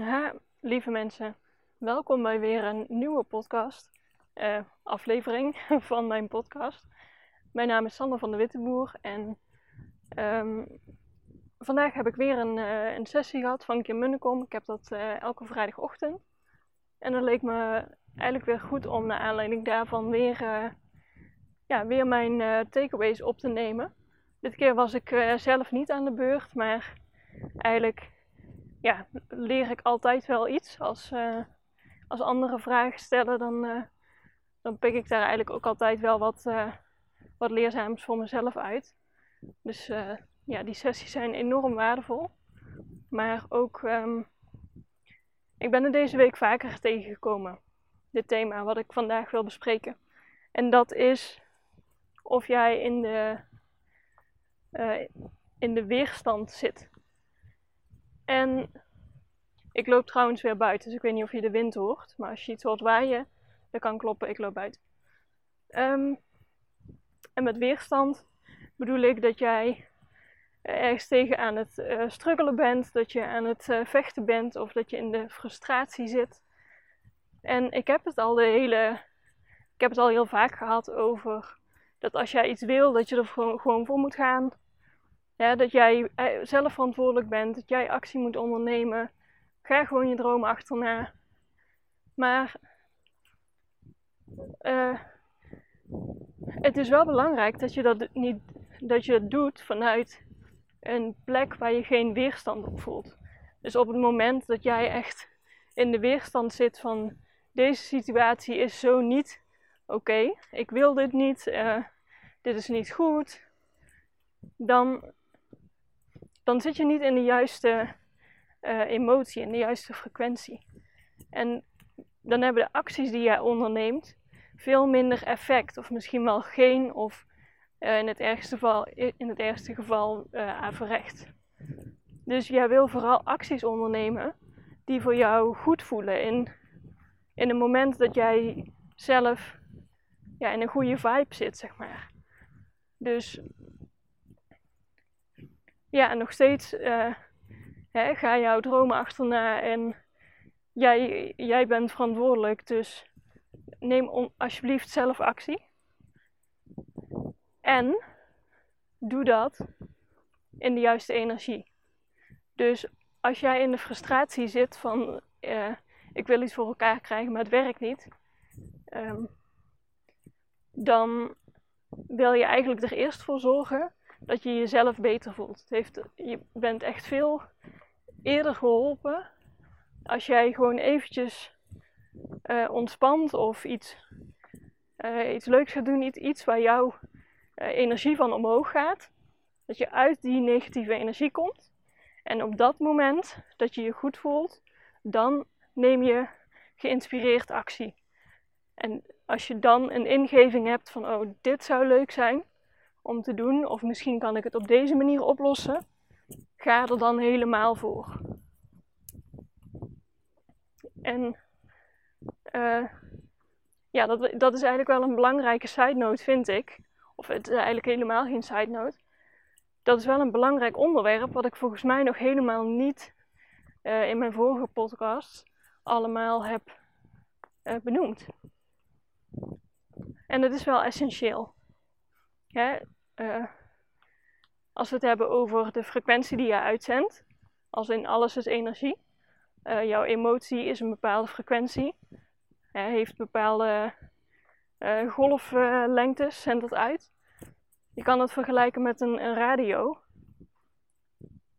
Ha, lieve mensen, welkom bij weer een nieuwe podcast, eh, aflevering van mijn podcast. Mijn naam is Sander van de Witteboer en ehm, vandaag heb ik weer een, eh, een sessie gehad van Kim Munnekom. Ik heb dat eh, elke vrijdagochtend. En dat leek me eigenlijk weer goed om naar aanleiding daarvan weer, ja, weer mijn takeaways op te nemen. Dit keer was ik zelf niet aan de beurt, maar eigenlijk ja, leer ik altijd wel iets. Als, eh, als anderen vragen stellen, dan, eh, dan pik ik daar eigenlijk ook altijd wel wat, eh, wat leerzaams voor mezelf uit. Dus ja, die sessies zijn enorm waardevol. Maar ook, ehm, ik ben er deze week vaker tegengekomen. Dit thema wat ik vandaag wil bespreken. En dat is of jij in de, in de weerstand zit. En ik loop trouwens weer buiten, dus ik weet niet of je de wind hoort. Maar als je iets hoort waaien, dan kan kloppen, ik loop buiten. Ehm, en met weerstand bedoel ik dat jij ergens tegen aan het uh, struggelen bent, dat je aan het uh, vechten bent of dat je in de frustratie zit. En ik heb het al de hele, ik heb het al heel vaak gehad over dat als jij iets wil, dat je er gewoon voor moet gaan. Ja, dat jij eh, zelf verantwoordelijk bent, dat jij actie moet ondernemen. Ga gewoon je droom achterna. Maar uh, het is wel belangrijk dat je dat niet dat je het doet vanuit een plek waar je geen weerstand op voelt. Dus op het moment dat jij echt in de weerstand zit van deze situatie is zo niet oké, ik wil dit niet, uh, dit is niet goed, dan, dan zit je niet in de juiste uh, emotie, in de juiste frequentie. En dan hebben de acties die jij onderneemt veel minder effect, of misschien wel geen, of uh, in, het ergste geval, in het ergste geval uh, averecht. Dus jij wil vooral acties ondernemen die voor jou goed voelen in, in een moment dat jij zelf ja, in een goede vibe zit, zeg maar. Dus ja, nog steeds uh, hè, ga jouw dromen achterna en jij, jij bent verantwoordelijk, dus neem alsjeblieft zelf actie. En doe dat in de juiste energie. Dus als jij in de frustratie zit van uh, ik wil iets voor elkaar krijgen, maar het werkt niet, um, dan wil je eigenlijk er eerst voor zorgen dat je jezelf beter voelt. Het heeft, je bent echt veel eerder geholpen als jij gewoon eventjes uh, ontspant of iets, uh, iets leuks gaat doen, iets, iets waar jouw uh, energie van omhoog gaat. Dat je uit die negatieve energie komt. En op dat moment dat je je goed voelt, dan neem je geïnspireerd actie. En als je dan een ingeving hebt van, oh, dit zou leuk zijn om te doen, of misschien kan ik het op deze manier oplossen, ga er dan helemaal voor. En uh, ja, dat, dat is eigenlijk wel een belangrijke side note, vind ik. Of het is eigenlijk helemaal geen side note. Dat is wel een belangrijk onderwerp, wat ik volgens mij nog helemaal niet uh, in mijn vorige podcast allemaal heb uh, benoemd. En dat is wel essentieel. Hè? Uh, als we het hebben over de frequentie die je uitzendt, als in alles is energie. Uh, jouw emotie is een bepaalde frequentie, uh, heeft bepaalde golflengtes, zendt dat uit. Je kan het vergelijken met een, een radio.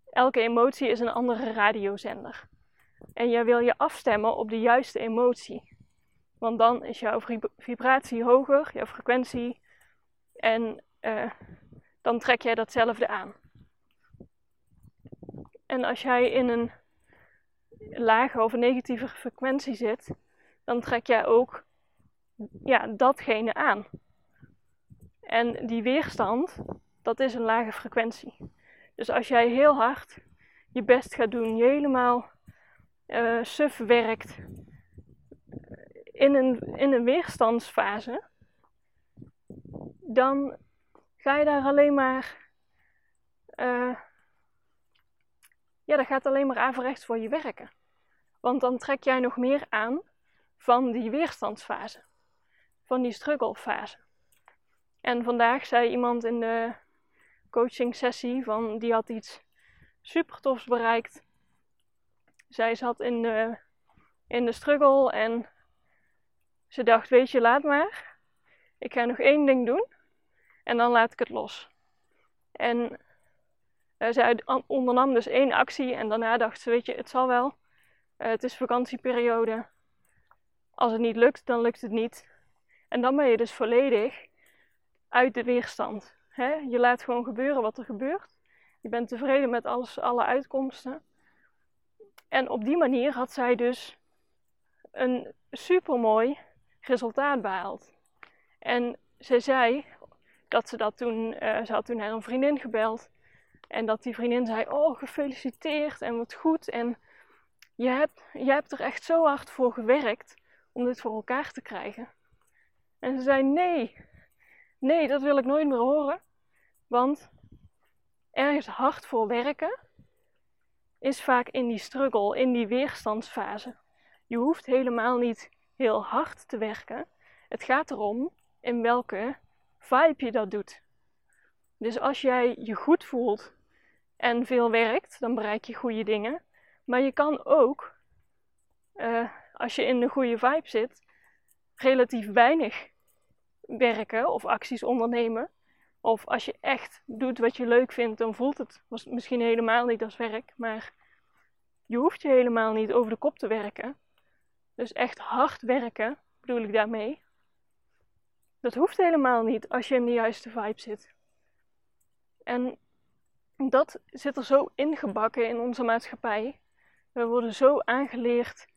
Elke emotie is een andere radiozender. En jij wil je afstemmen op de juiste emotie. Want dan is jouw vibratie hoger, jouw frequentie. En uh, dan trek jij datzelfde aan. En als jij in een lage of negatieve frequentie zit, dan trek jij ook ja, datgene aan. En die weerstand, dat is een lage frequentie. Dus als jij heel hard je best gaat doen, je helemaal uh, suf werkt, in een, in een weerstandsfase, dan ga je daar alleen maar. Uh, ja, dat gaat alleen maar averechts voor je werken. Want dan trek jij nog meer aan van die weerstandsfase, van die strugglefase. En vandaag zei iemand in de coaching sessie van die had iets super tofs bereikt. Zij zat in de, in de struggle en ze dacht, weet je, laat maar. Ik ga nog één ding doen en dan laat ik het los. En uh, zij ondernam dus één actie en daarna dacht ze, weet je, het zal wel. Uh, het is vakantieperiode. Als het niet lukt, dan lukt het niet. En dan ben je dus volledig uit de weerstand. Hè? Je laat gewoon gebeuren wat er gebeurt. Je bent tevreden met alles, alle uitkomsten. En op die manier had zij dus een supermooi resultaat behaald. En ze zei dat ze dat toen, uh, ze had toen naar een vriendin gebeld. En dat die vriendin zei, oh gefeliciteerd en wat goed. En je hebt, je hebt er echt zo hard voor gewerkt om dit voor elkaar te krijgen. En ze zei, nee, nee, dat wil ik nooit meer horen. Want ergens hard voor werken is vaak in die struggle, in die weerstandsfase. Je hoeft helemaal niet heel hard te werken. Het gaat erom in welke vibe je dat doet. Dus als jij je goed voelt en veel werkt, dan bereik je goede dingen. Maar je kan ook, uh, als je in de goede vibe zit, relatief weinig werken of acties ondernemen. Of als je echt doet wat je leuk vindt, dan voelt het misschien helemaal niet als werk. Maar je hoeft je helemaal niet over de kop te werken. Dus echt hard werken, bedoel ik daarmee. Dat hoeft helemaal niet als je in de juiste vibe zit. En dat zit er zo ingebakken in onze maatschappij. We worden zo aangeleerd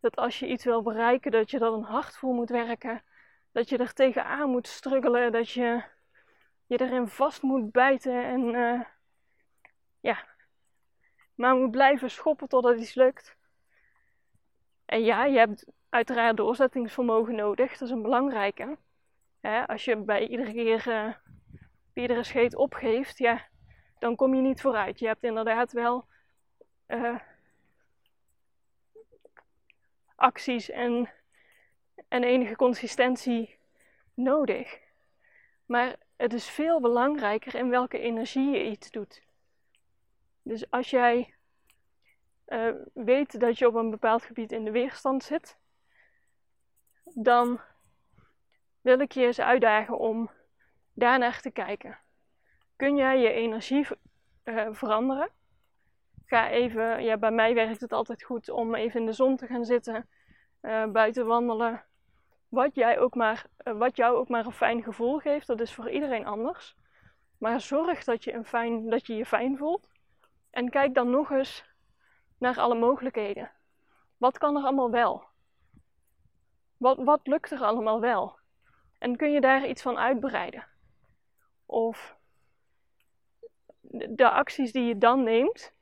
dat als je iets wil bereiken, dat je er een hart voor moet werken. Dat je er tegenaan moet struggelen, dat je je erin vast moet bijten en uh, ja, maar moet blijven schoppen totdat iets lukt. En ja, je hebt uiteraard doorzettingsvermogen nodig, dat is een belangrijke. Als je bij iedere keer, uh, iedere scheet opgeeft, ja, dan kom je niet vooruit. Je hebt inderdaad wel uh, acties en, en enige consistentie nodig. Maar het is veel belangrijker in welke energie je iets doet. Dus als jij uh, weet dat je op een bepaald gebied in de weerstand zit, dan wil ik je eens uitdagen om daarnaar te kijken. Kun jij je energie uh, veranderen? Ga even, ja, bij mij werkt het altijd goed om even in de zon te gaan zitten, uh, buiten wandelen. Wat, jij ook maar, uh, wat jou ook maar een fijn gevoel geeft, dat is voor iedereen anders. Maar zorg dat je, een fijn, dat je je fijn voelt. En kijk dan nog eens naar alle mogelijkheden. Wat kan er allemaal wel? Wat, wat lukt er allemaal wel? En kun je daar iets van uitbreiden? Of de acties die je dan neemt,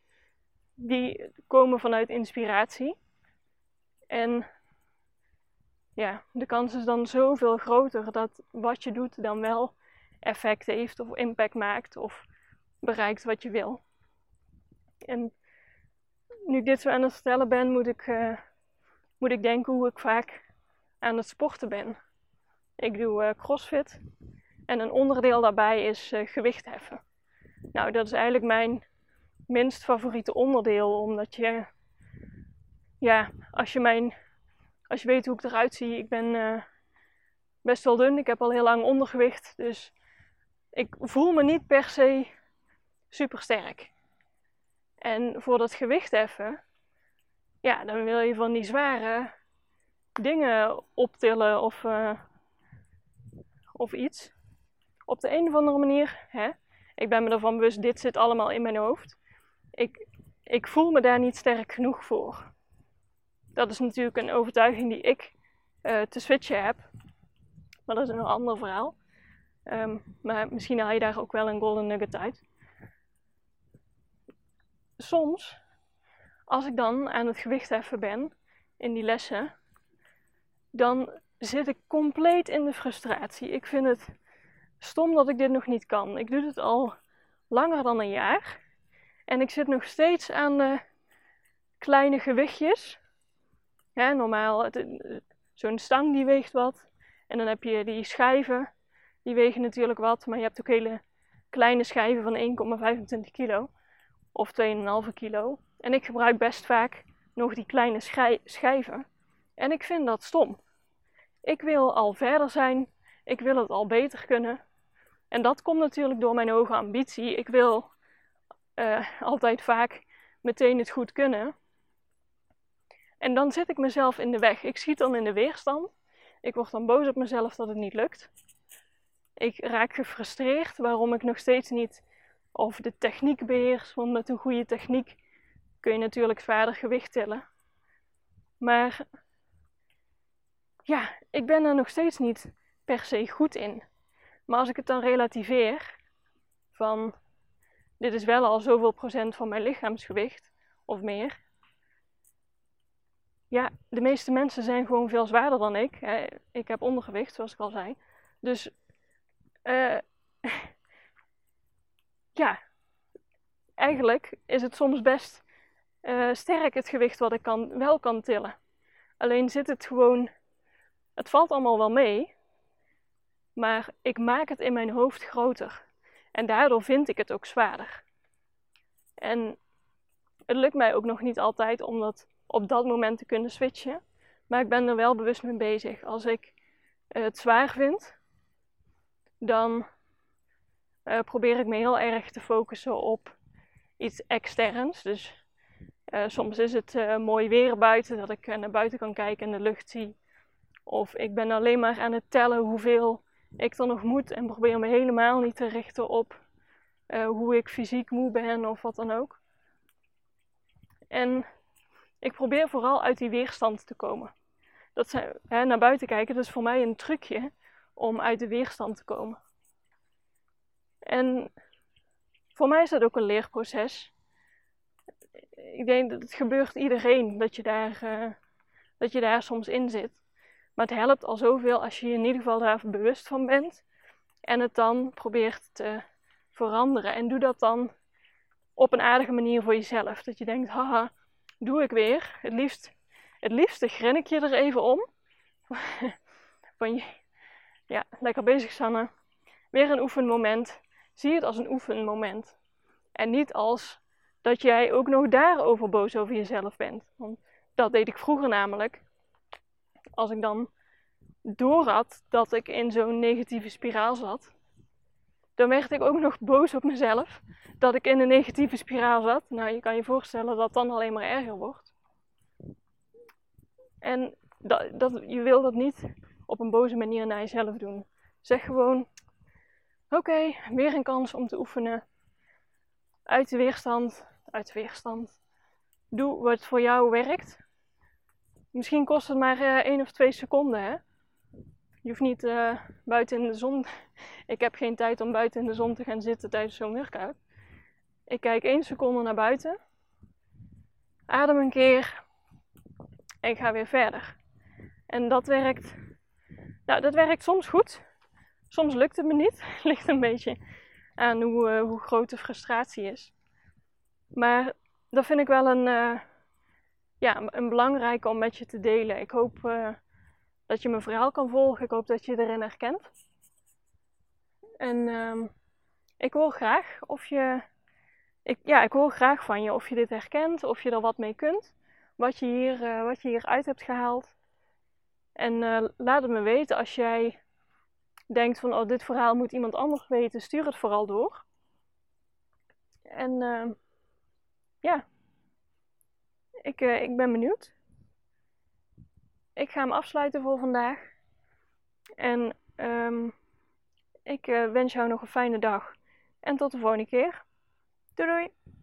die komen vanuit inspiratie. En ja, de kans is dan zoveel groter dat wat je doet dan wel effect heeft of impact maakt of bereikt wat je wil. En nu ik dit zo aan het vertellen ben, moet ik, uh, moet ik denken hoe ik vaak aan het sporten ben. Ik doe uh, crossfit en een onderdeel daarbij is uh, gewicht heffen. Nou, dat is eigenlijk mijn minst favoriete onderdeel, omdat je, ja, als je mijn, als je weet hoe ik eruit zie, ik ben best wel dun. Ik heb al heel lang ondergewicht, dus ik voel me niet per se super sterk. En voor dat gewicht heffen, ja, dan wil je van die zware dingen optillen of, of iets. Op de een of andere manier, hè, ik ben me ervan bewust, dit zit allemaal in mijn hoofd. Ik, ik voel me daar niet sterk genoeg voor. Dat is natuurlijk een overtuiging die ik uh, te switchen heb. Maar dat is een ander verhaal. Um, maar misschien haal je daar ook wel een golden nugget uit soms, als ik dan aan het gewicht heffen ben in die lessen, dan zit ik compleet in de frustratie. Ik vind het stom dat ik dit nog niet kan. Ik doe het al langer dan een jaar. En ik zit nog steeds aan de kleine gewichtjes. Normaal, zo'n stang die weegt wat. En dan heb je die schijven, die wegen natuurlijk wat. Maar je hebt ook hele kleine schijven van 1,25 kilo of 2,5 kilo. En ik gebruik best vaak nog die kleine schijven. En ik vind dat stom. Ik wil al verder zijn. Ik wil het al beter kunnen. En dat komt natuurlijk door mijn hoge ambitie. Ik wil uh, altijd vaak meteen het goed kunnen. En dan zit ik mezelf in de weg. Ik schiet dan in de weerstand. Ik word dan boos op mezelf dat het niet lukt. Ik raak gefrustreerd waarom ik nog steeds niet of de techniek beheers. Want met een goede techniek kun je natuurlijk zwaarder gewicht tillen. Maar ja, ik ben er nog steeds niet per se goed in. Maar als ik het dan relativeer van dit is wel al zoveel procent van mijn lichaamsgewicht of meer. Ja, de meeste mensen zijn gewoon veel zwaarder dan ik. Ik heb ondergewicht, zoals ik al zei. Dus uh, ja, eigenlijk is het soms best uh, sterk het gewicht wat ik kan, wel kan tillen. Alleen zit het gewoon, het valt allemaal wel mee, maar ik maak het in mijn hoofd groter. En daardoor vind ik het ook zwaarder. En het lukt mij ook nog niet altijd om dat op dat moment te kunnen switchen. Maar ik ben er wel bewust mee bezig. Als ik het zwaar vind, dan uh, probeer ik me heel erg te focussen op iets externs. Dus uh, soms is het mooi weer buiten, dat ik naar buiten kan kijken en de lucht zie. Of ik ben alleen maar aan het tellen hoeveel ik er nog moet en probeer me helemaal niet te richten op hoe ik fysiek moe ben of wat dan ook. En ik probeer vooral uit die weerstand te komen. Dat zijn, hè, naar buiten kijken, dat is voor mij een trucje om uit de weerstand te komen. En voor mij is dat ook een leerproces. Ik denk dat het gebeurt iedereen dat je daar, uh, dat je daar soms in zit. Maar het helpt al zoveel als je je in ieder geval daar bewust van bent. En het dan probeert te veranderen. En doe dat dan op een aardige manier voor jezelf. Dat je denkt, haha, doe ik weer. Het liefst, het liefste grin ik je er even om. van je, ja, lekker bezig Sanne. Weer een oefenmoment. Zie het als een oefenmoment. En niet als dat jij ook nog daarover boos over jezelf bent. Want dat deed ik vroeger namelijk. Als ik dan door had dat ik in zo'n negatieve spiraal zat, dan werd ik ook nog boos op mezelf dat ik in een negatieve spiraal zat. Nou, je kan je voorstellen dat dan alleen maar erger wordt. En dat, dat, je wil dat niet op een boze manier naar jezelf doen. Zeg gewoon: Oké, weer een kans om te oefenen. Uit de weerstand, uit de weerstand. Doe wat voor jou werkt. Misschien kost het maar uh, één of twee seconden, hè? Je hoeft niet uh, buiten in de zon. Ik heb geen tijd om buiten in de zon te gaan zitten tijdens zo'n workout. Ik kijk één seconde naar buiten. Adem een keer. En ga weer verder. En dat werkt. Nou, dat werkt soms goed. Soms lukt het me niet. Ligt een beetje aan hoe, uh, hoe groot de frustratie is. Maar dat vind ik wel een, ja, een belangrijke om met je te delen. Ik hoop uh, dat je mijn verhaal kan volgen. Ik hoop dat je erin herkent. En ehm, ik hoor graag of je. Ik, ja, ik hoor graag van je of je dit herkent, of je er wat mee kunt. Wat je hier, uh, wat je hier uit hebt gehaald. En laat het me weten als jij denkt van, oh, dit verhaal moet iemand anders weten, stuur het vooral door. En uh, ja, ik, uh, ik ben benieuwd. Ik ga hem afsluiten voor vandaag. En um, ik uh, wens jou nog een fijne dag. En tot de volgende keer. Doei doei!